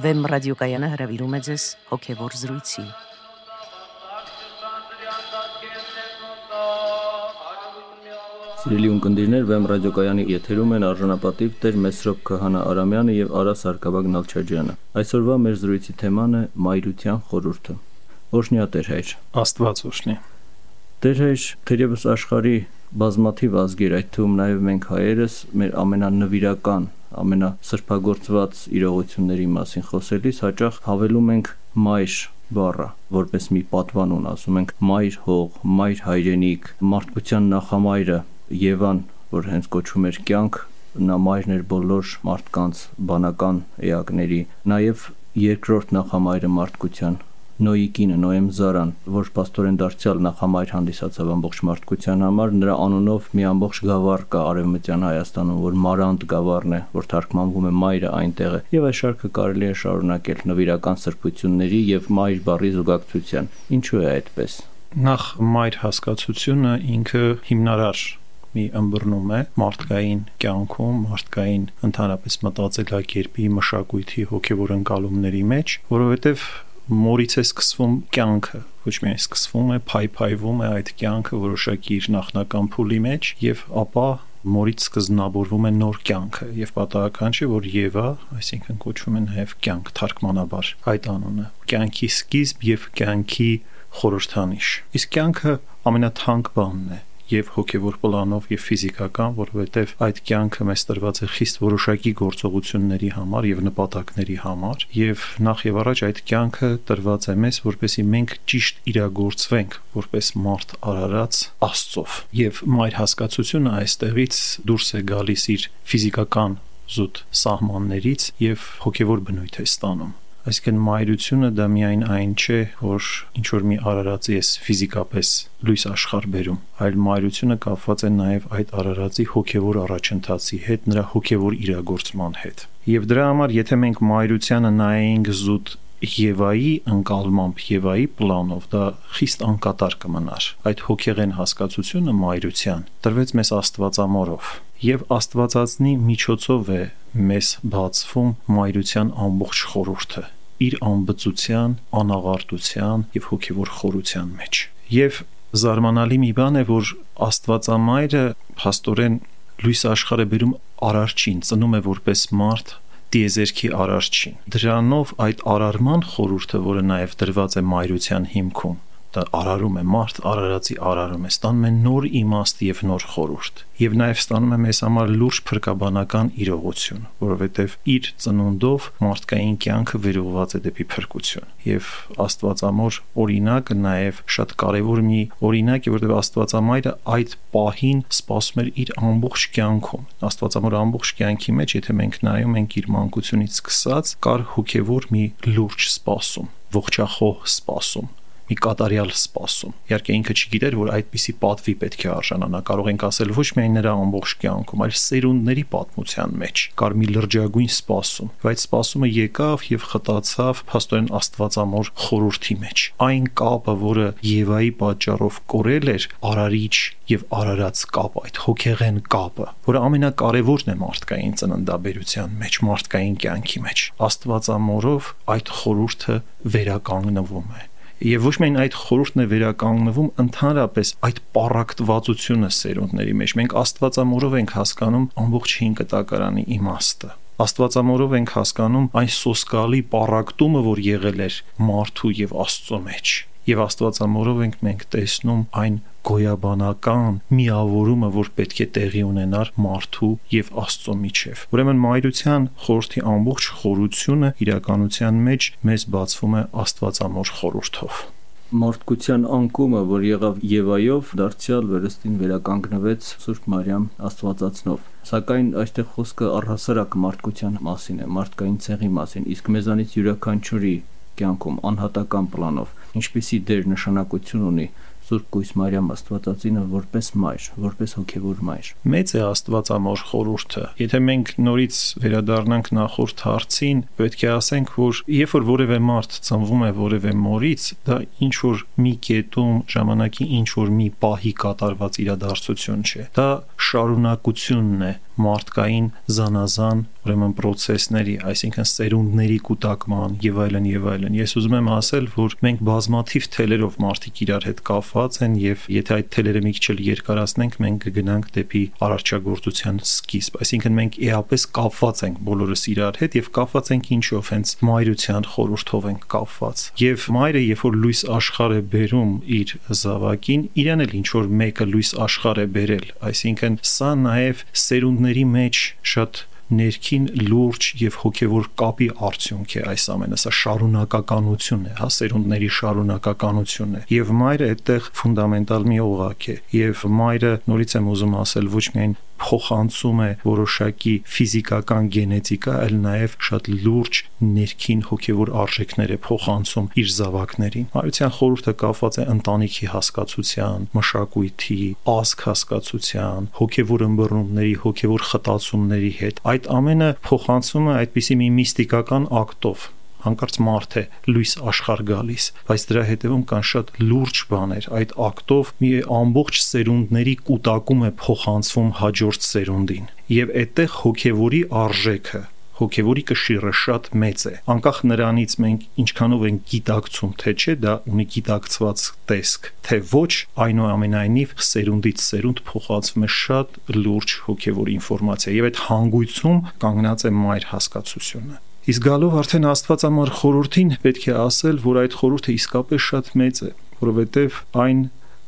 Վեմ ռադիոկայանը հրավիրում է ձեզ հոգևոր զրույցի։ Սիրելի ունկնդիրներ, Վեմ ռադիոկայանի եթերում են արժանապատիվ Տեր Մեսրոպ Քահանա Արամյանը եւ Արա Սարգսակյան Նալչաջյանը։ Այսօրվա մեր զրույցի թեման է մայրության խորհուրդը։ Օրհնյա Տեր հայր։ Աստված օրհնի։ Տեր հայր, թերևս աշխարի բազմաթիվ ազգեր, այդ թվում նաև մենք հայերս, մեր ամենանվիրական, ամենասրբագործված իրողությունների մասին խոսելիս հաճախ հավելում ենք մայր բառը որպես մի պատվանուն ասում ենք մայր հող, մայր հայրենիք, մարդկության նախամայրը Եվան, որ հենց կոչվում էր կյանք, նա մայրն էր բոլոր մարդկանց բանական էակների, նաև երկրորդ նախամայրը մարդկության Նոյի կինը Նոեմ Զարան, որ աստորեն դարձյալ նախամայր հանդիսացավ ամբողջ մարդկության համար, նրա անունով մի ամբողջ գավառ կա Արևմտյան Հայաստանում, որ Մարանդ գավառն է, որ թարգմանվում է մայրը այնտեղ է։ Եվ այս շարքը կարելի է շարունակել նվիրական սրբությունների եւ մայր բառի զուգակցության։ Ինչու է այդպես։ Նախ մայր հասկացությունը ինքը հիմնարար մի ըմբռնում է մարդկային կյանքում, մարդկային ընդհանրապես մտածելակերպի, մշակույթի, հոգևոր ընկալումների մեջ, որովհետև մորից է սկսվում կյանքը ոչ միայն սկսվում է փայփայվում է այդ կյանքը որոշակի իր նախնական փուլի մեջ եւ ապա մորից սկզբնավորվում է նոր կյանքը եւ պատահական չէ որ Եվա, այսինքն կոչվում է նաեւ կյանք թարգմանաբար այդ անունը կյանքի սկիզբ եւ կյանքի խորհրդանիշ իսկ կյանքը ամենաթանկ բանն է եւ հոգեվոր պլանով եւ ֆիզիկական, որովհետեւ այդ կյանքը մեզ տրված է խիստ որոշակի գործողությունների համար եւ նպատակների համար եւ նախ եւ առաջ այդ կյանքը տրված է մեզ, որպեսի մենք ճիշտ իրագործվենք որպես մարդ արարած Աստծով։ Եվ մայր հասկացությունը այստեղից դուրս է գալիս իր ֆիզիկական զուտ սահմաններից եւ հոգեվոր բնույթ է ստանում Այսինքն մայրությունը դա միայն այն չէ, որ ինչ որ մի արարածի էս ֆիզիկապես լույս աշխարհ բերում, այլ մայրությունը կապված է նաև այդ արարածի հոգևոր առաջընթացի հետ, նրա հոգևոր իրագործման հետ։ Եվ դրա համար, եթե մենք մայրությանը նայենք զուտ Եվայի ընկալմամբ Եվայի պլանով դա խիստ անկատար կմնար։ Այդ հոգեղեն հասկացությունը մայրության տրվեց մեզ Աստվածամորով եւ Աստվածածնի միջոցով է մեզ բացվում մայրության ամբողջ խորհուրդը իր անբծության, անաղարտության եւ հոգեվոր խորության մեջ։ Եվ զարմանալի մի բան է, որ Աստվածամայրը փաստորեն լույս աշխարհը բերում արարչին, ծնում է որպես մարդ տիեզերքի արարչին։ Դրանով այդ արարման խորհուրդը, որը նաև դրված է մայրության հիմքում, արարում է մարդ, արարածի արարում է, ստանում է նոր իմաստ եւ նոր խորուրդ։ Եվ նաեւ ստանում է մեզ համար լուրջ փրկաբանական իրողություն, որովհետեւ իր ծնունդով մարդկային կյանքը վերողված է դեպի փրկություն։ Եվ Աստվածամոր օրինակը նաեւ շատ կարեւոր մի օրինակ է, որովհետեւ Աստվածամայրը այդ պահին սпасում էր իր ամբողջ կյանքում։ Աստվածամոր ամբողջ կյանքի մեջ, եթե մենք նայում ենք իր մանկությունից սկսած, կար հոգեվոր մի լուրջ սпасում ողջախոհ սпасում մի կատարյալ սպասում։ Իհարկե ինքը չգիտեր, որ այդպիսի պատվի պետք է արժանանա։ Կարող ենք ասել ոչ միայն նրա ամբողջ կյանքում, այլ սերունդների պատմության մեջ կար մի լրջագույն սպասում, բայց սպասումը եկավ եւ խտացավ փաստորեն Աստվածամոր խորուրդի մեջ։ Այն կապը, որը Եվայի պատճառով կորել էր, արարիչ եւ արարած կապ, այդ հոգեղեն կապը, որը ամենակարևորն է մարդկային ծննդաբերության մեջ, մարդկային կյանքի մեջ։ Աստվածամորով այդ խորուրդը վերականգնվում է եւ ոչ միայն այդ խորհուրդն է վերականգնվում ընդհանրապես այդ պարակտվածությունը սերունդների մեջ մենք աստվածամորով ենք հասկանում ամբողջ 5 կտակարանի իմաստը Աստվածամորով ենք հասկանում այն սոսկալի պարակտումը, որ եղել էր մարդու եւ Աստծո մեջ եւ Աստվածամորով ենք մենք տեսնում այն գոյաբանական միավորումը, որ պետք է տեղի ունենար մարդու եւ Աստծո միջև։ Ուրեմն մայրության խորհրդի ամբողջ խորությունը իրականության մեջ մեզ բացվում է Աստվածամոր խորհրդով մարդկության անկումը, որ եղավ Եվայով, դարձյալ վերստին վերականգնվեց Սուրբ Մարիամ Աստվածածնով։ Սակայն այստեղ խոսքը առհասարակ մարդկության մասին է, մարդկային ցեղի մասին, իսկ մեզանից յուրաքանչյուրի կյանքում անհատական պլանով ինչպիսի դեր նշանակություն ունի Սուրբ Կույս Մարիամ Աստվածածինը որպես մայր, որպես հոգևոր մայր։ Մեծ է Աստվածամոր խորհուրդը։ Եթե մենք նորից վերադառնանք նախորդ հարցին, պետք է ասենք, որ երբ որ որևէ մարդ ծնվում է որևէ մորից, դա ինչ որ մի կետում ժամանակի ինչ որ մի պահի կատարված իրադարձություն չէ։ Դա շարունակությունն է մարդկային զանազան ուրեմն process-ների, այսինքն սերունդների կուտակման եւ այլն եւ այլն։ Ես ուզում եմ ասել, որ մենք բազմաթիվ թելերով մարդիկ իրար հետ կապված են եւ եթե այդ թելերը մի քիչ երկարացնենք, մենք կգնանք դեպի արարչագործության սկիզբ։ Այսինքն մենք էապես կապված ենք բոլորս իրար հետ եւ կապված ենք ինչով, հենց մայրության խորհրդով ենք կապված։ Եվ մայրը, երբ որ լույս աշխարհ է բերում իր զավակին, իրան էլ ինչ որ մեկը լույս աշխարհ է բերել։ Այսինքն սա նաեւ սերունդների մեջ շատ ներքին լուրջ եւ հոգեվոր կապի արդյունք է այս ամենը, սա շարունակականություն է, հա, սերունդների շարունակականություն է։ Եվ մայրը այդտեղ ֆունդամենտալ մի օղակ է։ Եվ մայրը նորից եմ ուզում ասել, ոչ միայն փոխանցում է որոշակի ֆիզիկական գենետիկա, այլ նաև շատ լուրջ ներքին հոգևոր արժեքներ է փոխանցում իր զավակներին։ Հայության խորհուրդը կապված է ընտանիքի հասկացության, մշակույթի, ազգ հասկացության, հոգևոր ըմբռնումների, հոգևոր խտացումների հետ։ Այդ ամենը փոխանցում է այդպիսի մի միստիկական ակտով հանկարծ մարդ է լույս աշխարհ գալիս, բայց դրա հետևում կան շատ լուրջ բաներ։ Այդ ակտով մի ամբողջ սերունդների կൂട്ടակում է փոխանցվում հաջորդ սերունդին։ Եվ այդտեղ հոգևորի արժեքը հոգևորի կշիռը շատ մեծ է անկախ նրանից մենք ինչքանով ենք գիտակցում թե չէ դա ունի գիտակցված տեսք թե ոչ այնուամենայնիվ սերունդից սերունդ փոխանցվում է շատ լուրջ հոգևոր ինֆորմացիա եւ այդ հանգույցում կանգնած է մայր հասկացությունը Իսկ գալով արդեն Աստվածամար խորհրդին պետք է ասել, որ այդ խորհուրդը իսկապես շատ մեծ է, որովհետև այն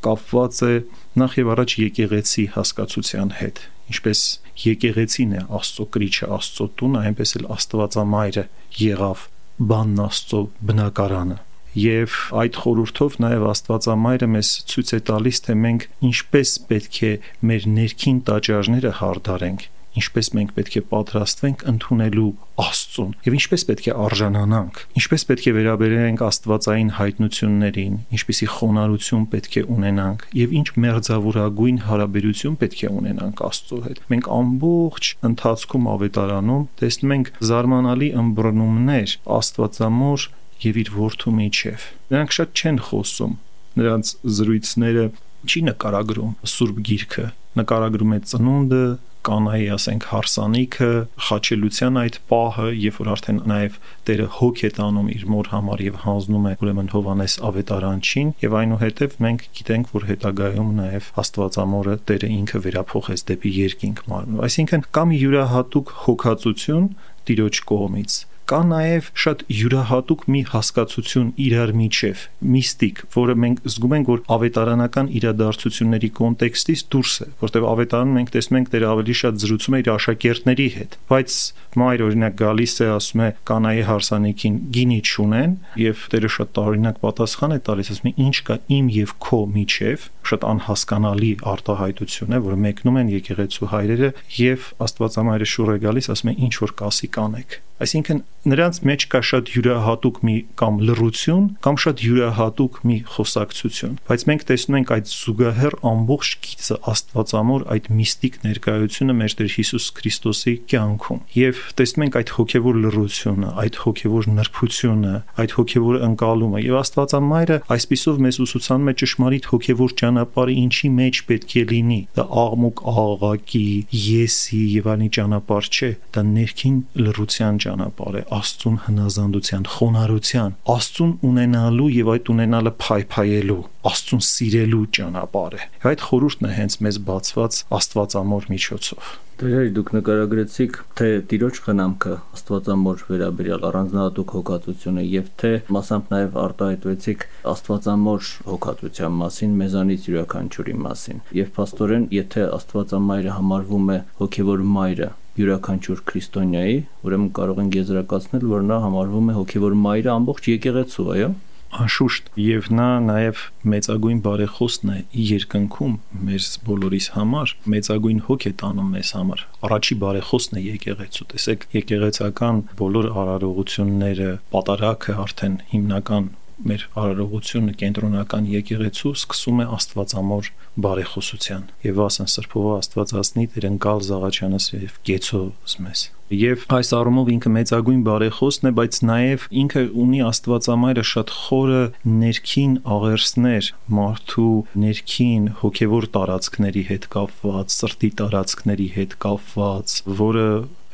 կապված է նախ եւ առաջ եկեղեցի հասկացության հետ ինչպես եկեղեցին է Աստծո կրիչը, Աստծո տունը, այնպես էլ Աստվածամայրը եղավ բանն Աստծո բնակարանը եւ այդ խորհրդով նաեւ Աստվածամայրը մեզ ցույց է տալիս թե մենք ինչպես պետք է մեր ներքին տաճարները հարդարենք ինչպես մենք պետք է պատրաստվենք ընդունելու Աստծուն եւ ինչպես պետք է արժանանանք, ինչպես պետք է վերաբերենք Աստվածային հայտնություններին, ինչպիսի խոնարհություն պետք է ունենանք եւ ինչ մերձավորագույն հարաբերություն պետք է ունենանք Աստծո հետ։ Մենք ամբողջ ընթացքում ավետարանում տեսնում ենք զարմանալի ըմբռնումներ Աստվածամոր եւ իր որդու միջև։ Նրանք շատ չեն խոսում նրանց զրույցները չի նկարագրում Սուրբ Գիրքը, նկարագրում է ծնունդը, կանայի, ասենք, հարսանիքը, խաչելության այդ պահը, երբ որ արդեն նաև Տերը հոգ է տանում իր մոր համար եւ հանձնում է ուրեմն Հովանես ավետարանչին եւ այնուհետեւ մենք գիտենք, որ հետագայում նաև Աստվածամորը Տերը ինքը վերափոխեց դեպի երկինք մարմին։ Այսինքն կամ յուրահատուկ հոգացություն Տիրոջ կողմից կա նաև շատ յուրահատուկ մի հասկացություն իրար միջև, միստիկ, որը մենք զգում ենք, որ ավետարանական իրադարձությունների կոնտեքստից դուրս է, որտեղ ավետարանում մենք տեսնում ենք դեր ավելի շատ զրուցում է իր աշակերտների հետ, բայց մայր օրինակ գալիս է ասում է կանայի հարսանիքին գինի չունեն եւ դերը շատ տարօրինակ պատասխան է տալիս, ասում է ինչ կա իմ եւ քո միջև, շատ անհասկանալի արտահայտություն է, որը մեկնում են եկեղեցու հայրերը եւ Աստվածամայրը շուռ է գալիս, ասում է ինչ որ կասի կանեք Այսինքն նրանց մեջ կա շատ յուրահատուկ մի կամ լռություն, կամ շատ յուրահատուկ մի խոսակցություն, բայց մենք տեսնում ենք այդ զուգահեռ ամբողջ գիծը Աստվածամոր այդ միստիկ ներկայությունը մեր Տեր Հիսուս Քրիստոսի կյանքում։ Եվ տեսնում ենք այդ հոգևոր լռությունը, այդ հոգևոր նրբությունը, այդ հոգևոր ընկալումը եւ Աստվածամայրը այսպիսով մեզ ուսուցանում է ճշմարիտ հոգևոր ճանապարհը ինչի մեջ պետք է լինի։ Դա աղմուկ աղաղակի, եսի եւ անի ճանապարհ չէ, դա ներքին լռության ճանապարհ է Աստծուն հնազանդության, խոնարհության, Աստծուն ունենալու եւ այդ ունենալը փայփայելու, Աստծուն սիրելու ճանապարհ է։ Այդ խորհուրդն է հենց մեզ բացված Աստվածամոր միջոցով։ Դերերի դուք նկարագրեցիք թե Տիրոջ խնամքը Աստվածամոր վերաբերյալ առանձնահատուկ հոգացությունը եւ թե մասամբ նաեւ արտահայտվեցիք Աստվածամոր հոգացության մասին, մեզանից յուրաքանչյուրի մասին։ Եվ աստորեն, եթե Աստվածամայրը համարվում է հոգեվոր մայրը, յուրաքանչյուր քրիստոնյայի, ուրեմն կարող ենք եզրակացնել, որ նա համարվում է հոգևոր մայրը ամբողջ եկեղեցու, այո։ Անշուշտ, եւ նա նաեւ մեծագույն բարեխոսն է երկնքում մեր բոլորիս համար, մեծագույն հոգ է տանում մեզ համար։ Առաջի բարեխոսն է եկեղեցու։ Տեսեք, եկեղեցական բոլոր արարողությունները, պատարակը արդեն հիմնական մեր արարողությունը կենտրոնական եկեղեցու սկսում է Աստվածամոր բարեխոսության եւ ասեն Սրբովա Աստվածածնի Տերընկալ Զաղաչյանս եւ Գեցո զմես Եվ այս առումով ինքը մեծագույն բարեխոսն է, բայց նաև ինքը ունի Աստվածամայրը շատ խորը ներքին աղերսներ, մարդու ներքին հոգևոր տարածքների հետ կապված, սրտի տարածքների հետ կապված, որը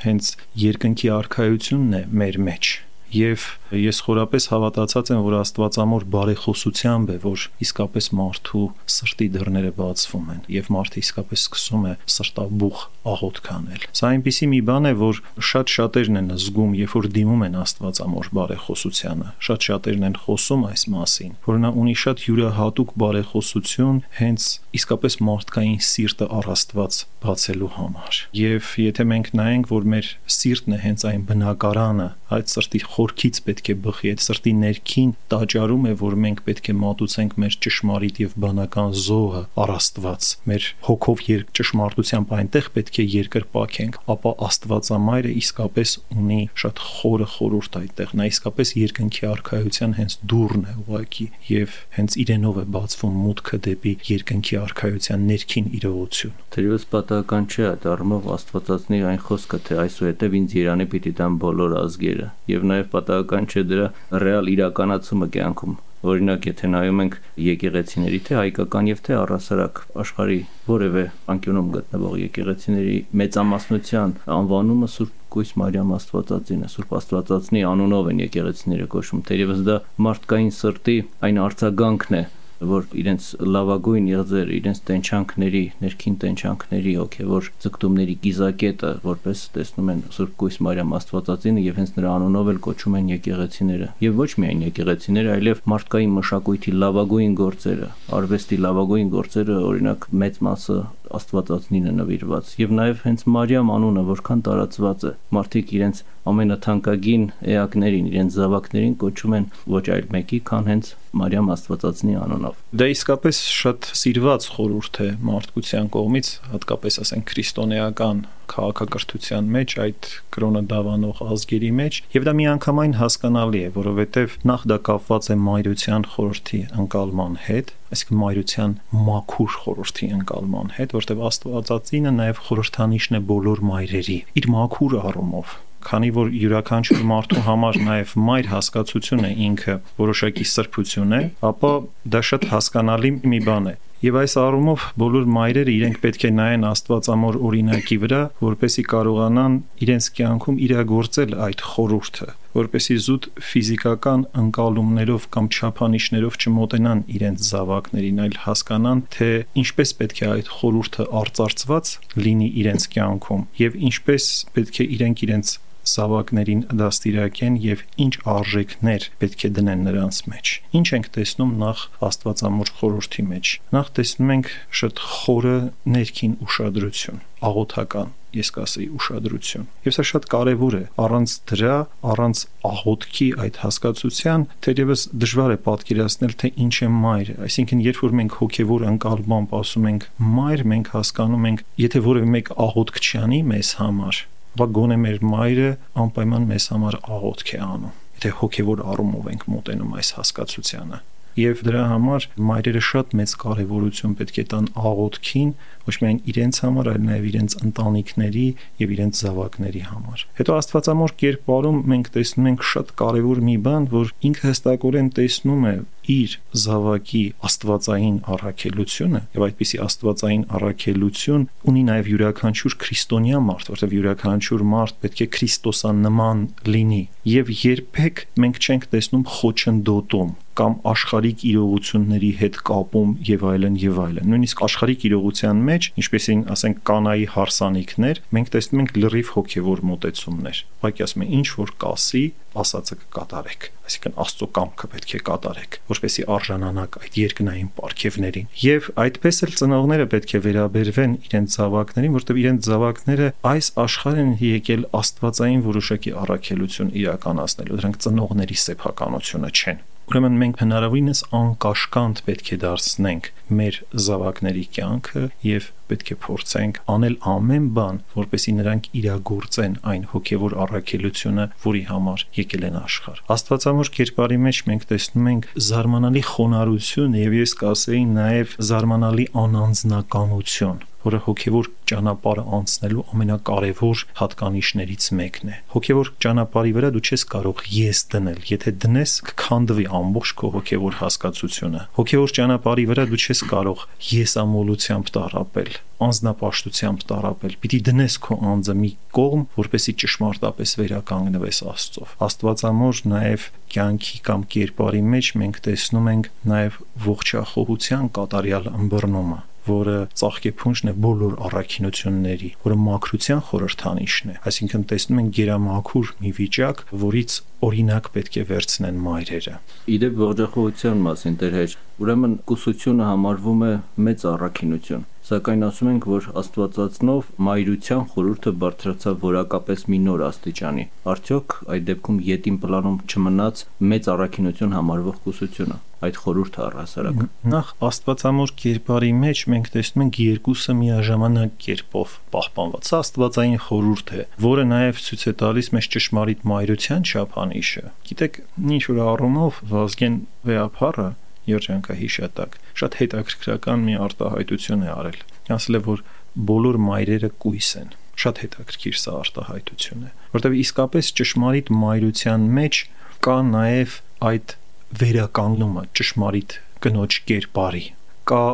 հենց երկնքի արխայությունն է մեր մեջ եւ ես խորապես հավատացած եմ, որ Աստվածամոր բարեխոսությամբ է, որ իսկապես մարդու սրտի դռները բացվում են եւ մարդը իսկապես սկսում է սրտաբուխ աղոտ կանել։ Սա այնպիսի մի բան է, որ շատ շատերն են զգում, երբ որ դիմում են Աստվածամոր բարեխոսությանը։ Շատ շատերն են խոսում այս մասին, որ նա ունի շատ յուրահատուկ բարեխոսություն հենց իսկապես մարդկային սիրտը առ Աստված բացելու համար։ Եվ եթե մենք նայենք, որ մեր սիրտն է հենց այն բնակարանը, այդ սրտի խորքից պետք է բխի, այդ սրտի ներքին տաճարում է, որ մենք պետք է մատուցենք մեր ճշմարիտ եւ բանական զոհը առաստված։ Մեր հոգով երկ ճշմարտությամբ այնտեղ պետք է երկրպակենք, ապա Աստվածամայրը իսկապես ունի շատ խորը խորուրդ այդտեղ։ Նա իսկապես երկնքի արխայության հենց դուրն է ուղակի եւ հենց իրենով է բացվում մուտքը դեպի երկնքի արխայության ներքին իրողություն։ Թերևս պատահական չէ այդ առումով Աստվածածնի այն խոսքը, թե այսուհետև ինձ Երանի պիտի տան բոլոր ազգերը եւ նաեւ պատահական չէ դրա ռեալ իրականացումը կյանքում Օրինակ, եթե նայում ենք եկեղեցիների թե հայկական եւ թե առասարակ աշխարհի որևէ անկյունում գտնվող եկեղեցիների մեծամասնության անվանումը Սուրբ Կույս Մարիամ Աստվածածին է, Սուրբ Աստվածածնի անունով են եկեղեցիները կոչում։ Թերևս դա մարդկային սրտի այն արձագանքն է, որ իրենց լավագույն եղձեր, իրենց տենչանքների, ներքին տենչանքների հոգևոր ցկտումների գիզակետը, որպես տեսնում են Սուրբ Կույս Մարիամ Աստվածածինը եւ հենց նրա անունով էլ կոչում են եկեղեցիները։ Եվ ոչ միայն եկեղեցիները, այլև մարդկային մշակույթի լավագույն գործերը, արվեստի լավագույն գործերը, օրինակ մեծ մասը Աստվածածնին է նվիրված եւ նաեւ հենց Մարիամ անունը որքան տարածված է մարդիկ իրենց ամենաթանկագին էակներին իրենց զավակներին կոչում են ոչ այլ մեկի քան հենց Մարիամ Աստվածածնի անունով դա իսկապես շատ սիրված խորհուրդ է մարդկության կողմից հատկապես ասենք քրիստոնեական քաղաքակրթության մեջ, այդ կրոնը դավանող ազգերի մեջ, եւ դա միանգամայն հասկանալի է, որովհետեւ նախ դա կապված է մայրության խորհրդի ընկալման հետ, այսինքն մայրության մաքուր խորհրդի ընկալման հետ, որտեղ Աստվածածինը նաև խորհրդանիշն է բոլոր մայրերի։ Իր մաքուր առումով քանի որ յուրաքանչյուր մարդու համար նաև մայր հասկացությունը ինքը որոշակի սրբություն է, ապա դա շատ հասկանալի մի բան է։ Եվ այս առումով բոլոր մայրերը իրենք պետք է նայեն Աստվածամոր օրինակի վրա, որպեսի կարողանան իրենց կյանքում իրագործել այդ խորհուրդը, որպեսի զուտ ֆիզիկական ընկալումներով կամ չափանիշներով չմոտենան իրենց զավակներին, այլ հասկանան, թե ինչպես պետք է այդ խորհուրդը արծարծված լինի իրենց կյանքում եւ ինչպես պետք է իրենք իրենց զավակներին դաստիարակեն եւ ինչ արժեքներ պետք է դնեն նրանց մեջ։ Ինչ ենք տեսնում նախ Աստվածամոր խորհրդի մեջ։ Նախ տեսնում ենք շատ խորը ներքին ուշադրություն, աղոթական ես կասեի ուշադրություն։ Եվ սա շատ կարևոր է։ Առանց դրա, առանց աղոթքի այդ հասկացության, թերևս դժվար է պատկերացնել, թե ինչ է մայրը։ Այսինքն, երբ որ մենք հոգևոր ընկալմամբ ասում ենք մայր, մենք հասկանում ենք, եթե որևէ մեկ աղոթք չանի մեզ համար, ապա գոնե մեր մայրը անպայման մեզ համար աղոթք է անում եթե հոգևոր առումով ենք մոտենում այս հասկացությանը եւ դրա համար մայրերը շատ մեծ կարեւորություն պետք է տան աղոթքին ոչ միայն իրենց համար, այլ նաև իրենց ընտանիքների եւ իրենց զավակների համար։ Հետո Աստվածամոր կերպարում մենք տեսնում ենք շատ կարևոր մի բան, որ ինքը հստակորեն տեսնում է իր զավակի աստվածային առաքելությունը եւ այդպիսի աստվածային առաքելություն ունի նաեւ յուրաքանչյուր քրիստոնյա մարդ, որտեղ յուրաքանչյուր մարդ պետք է քրիստոսանման լինի եւ երբեք մենք չենք տեսնում խոչընդոտում կամ աշխարհիկ իրողությունների հետ կապում եւ այլն եւ այլն։ Նույնիսկ աշխարհիկ իրողության մեջ, ինչպեսին ասենք կանայի հարսանիքներ, մենք տեսնում ենք լրիվ հոգեվոր մոտեցումներ։ Ուղղակի ասում են ինչ որ կասի, ասածը կկատարեք այսինքն Աստծո կամքը պետք է կատարեք, որպեսի արժանանաք այդ երկնային ապարքևներին։ Եվ այդպես էլ ծնողները պետք է վերաբերվեն իրենց զավակներին, որտեղ իրենց զավակները այս աշխարհին եկել Աստվածային որոշակի առաքելություն իրականացնելու, դրանք ծնողների սեփականությունը չեն Ուրեմն մենք հնարավորինս անկաշկանդ պետք է դարձնենք մեր զավակների կյանքը եւ պետք է փորձենք անել ամեն բան, որպեսզի նրանք իրագործեն այն հոգեվոր առաքելությունը, որի համար եկել են աշխարհ։ Աստվածամոր կերպարի մեջ մենք տեսնում ենք զարմանալի խոնարհություն եւ ես կասեի նաեւ զարմանալի անանձնականություն որը հոգևոր ճանապարհը անցնելու ամենակարևոր հատկանիշներից մեկն է։ Հոգևոր ճանապարհի վրա դու չես կարող ես դնել, եթե դնես կքանդվի ամբողջ քո հոգևոր հասկացությունը։ Հոգևոր ճանապարհի վրա դու չես կարող եսամոլությամբ տարապել, անznապաշտությամբ տարապել։ Պիտի դնես քո անձը մի կողմ, որպեսի ճշմարտապես վերականգնվես Աստծով։ Աստվածամոր նաև կյանքի կամ կերպարի մեջ մենք տեսնում ենք նաև ողջախոհության կատարյալ ըմբռնումը որը ծաղկեփունջն է բոլոր առաքինությունների, որը մաքրության խորհրդանիշն է։ Այսինքն տեսնում ենք գերամաքուր մի վիճակ, որից օրինակ պետք է վերցնեն մայրերը։ Իդեպ ողջախոհության մասին Տեր հայր, ուրեմն կուսությունը համարվում է մեծ առաքինություն սակայն ասում ենք, որ Աստվածածնով մայրության խորհուրդը բարձրացավ որակապես մի նոր աստիճանի։ Արդյոք այդ դեպքում յետին պլանում չմնաց մեծ առաքինություն համարվող կուսությունը այդ խորհուրդը առհասարակ։ Նախ Աստվածամոր կերպարի մեջ մենք տեսնում ենք երկուսը միաժամանակ կերպով պահպանված։ Սա Աստվածային խորհուրդ է, որը նաև ցույց է տալիս մեզ ճշմարիտ մայրության չափանիշը։ Գիտեք, ինչ որ առումով Վազգեն Վեապարը երջանկահիշատակ շատ հետաքրքրական մի արտահայտություն է արել։ Ասել է, որ բոլոր մայրերը կույս են շատ հետաքրքիր սա արտահայտությունը, որտեղ իսկապես ճշմարիտ մայրության մեջ կա նաև այդ վերականգնումը ճշմարիտ կնոջ կերպարի կա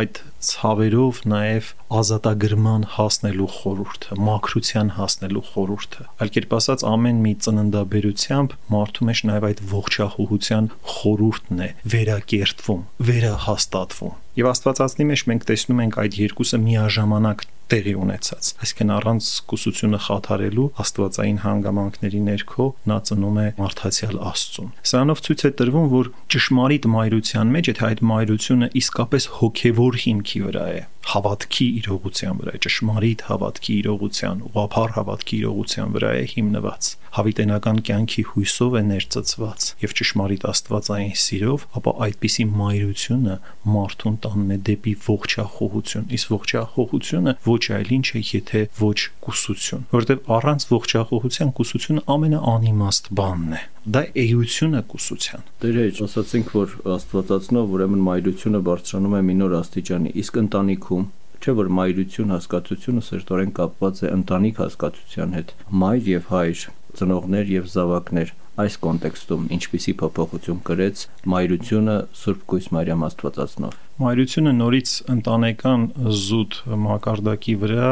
այդ ցավերով նաև ազատագրման հասնելու խորհուրդը, մաքրության հասնելու խորհուրդը։ Այլ կերպ ասած, ամեն մի ծննդաբերությամբ մարդու մեջ նաև այդ ողջախոհության խորհուրդն է վերակերտվում, վերահաստատվում։ Եվ Աստվածածնի մեջ մենք տեսնում ենք այդ երկուսը միաժամանակ տեղի ունեցած։ Այսինքն առանց կուսությունը խաթարելու աստվածային հանգամանքների ներքո նա ծնում է մարդացյալ Աստծուն։ Սրանով ցույց է տրվում, որ ճշմարիտ մայրության մեջ, եթե այդ մայրությունը իսկապես հոգևոր հիմքի fjorda er հավատքի իրողության վրա է, ճշմարիտ հավատքի իրողության, ուղափառ հավատքի իրողության վրա է հիմնված, հավիտենական կյանքի հույսով է ներծծված եւ ճշմարիտ աստվածային սիրով, ապա այդպիսի մայրությունը մարդուն տանում է դեպի ողջախոհություն, իսկ ողջախոհությունը ոչ այլ ինչ է, եթե ոչ կուսություն, որովհետեւ առանց ողջախոհության կուսությունը ամենաանիմաստ բանն է դա էությունը կուսության։ Դեր ասացինք, որ Աստվածածնով ուրեմն մայրությունը բարձրանում է մի նոր աստիճանի, իսկ ընտանիքում չէ որ մայրություն հասկացությունը սերտորեն կապված է ընտանիք հասկացության հետ։ Մայր եւ հայր, ծնողներ եւ զավակներ այս կոնտեքստում ինչպիսի փոփոխություն կրեց մայրությունը Սուրբ Գույս Մարիամ Աստվածածնով։ Մայրությունը նորից ընտանեկան զուտ մակարդակի վրա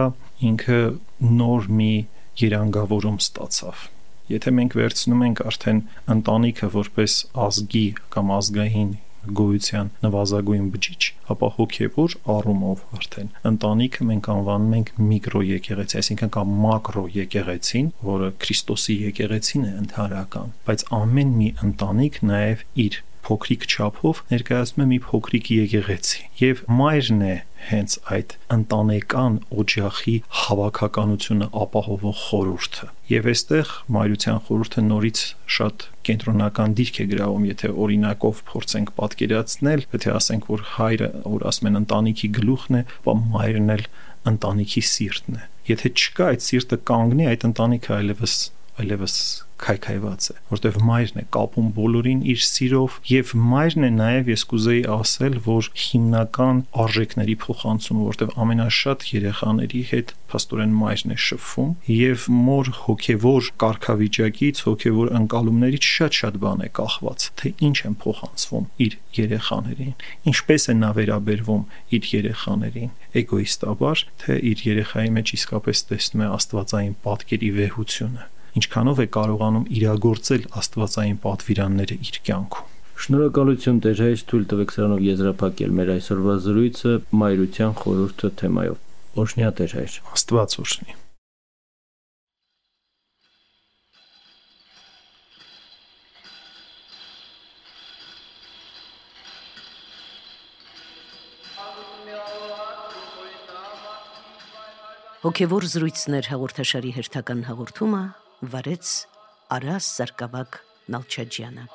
ինքը նոր մի երանգավորում ստացավ Եթե մենք վերցնում ենք արդեն ընտանիքը որպես ազգի կամ ազգային գոյության նվազագույն բջիջ, ապա հոգևոր առումով արդեն ընտանիքը մենք անվանում ենք միկրո եկեղեցի, այսինքն կամ մակրո եկեղեցին, որը Քրիստոսի եկեղեցին է ընդհանրական, բայց ամեն մի ընտանիք նաև իր փոքրիկ չափով ներկայացնում է մի փոքրիկ եկեղեցի եւ մայրն է հենց այդ ընտանեկան օջախի հավաքականությունը ապահովող խորհուրդը եւ այստեղ մայրության խորհուրդը նորից շատ կենտրոնական դիրք է գրավում եթե օրինակով փորձենք պատկերացնել եթե ասենք որ հայրը որ ասում են ընտանիքի գլուխն է ապա մայրն էլ ընտանիքի սիրտն է եթե չկա այդ սիրտը կանգնի այդ ընտանիքը այլևս այլևս քայքայված է, որտեվ մայրն է կապում բոլորին իր սիրով եւ մայրն է նաեւ ես կուզեի ասել, որ հիմնական արժեքների փոխանցումը, որտեվ ամենաշատ երեխաների հետ փաստորեն մայրն է շփվում եւ մոր հոգեվոր կարգավիճակից, հոգեվոր ընկալումներից շատ-շատ բան է կախված, թե ինչ են փոխանցվում իր երեխաներին, ինչպես է նա վերաբերվում իր երեխաներին, էգոիստաբար, թե իր երեխայի մեջ իսկապես տեսնում է աստվածային պատկերի վեհությունը ինչքանով է կարողանում իրագործել աստվածային պատվիրանները իր կյանքում։ Շնորհակալություն Տեր հայր, թույլ տվեք սրանով եզրափակել մեր այսօրվա զրույցը մայրության խորհուրդը թեմայով։ Օշնյա Տեր հայր։ Աստված օշնի։ Հոգևոր զրույցներ հաղորդաշարի հերթական հաղորդումը վարեց Արաս Սարգսակ Նալչաջյանը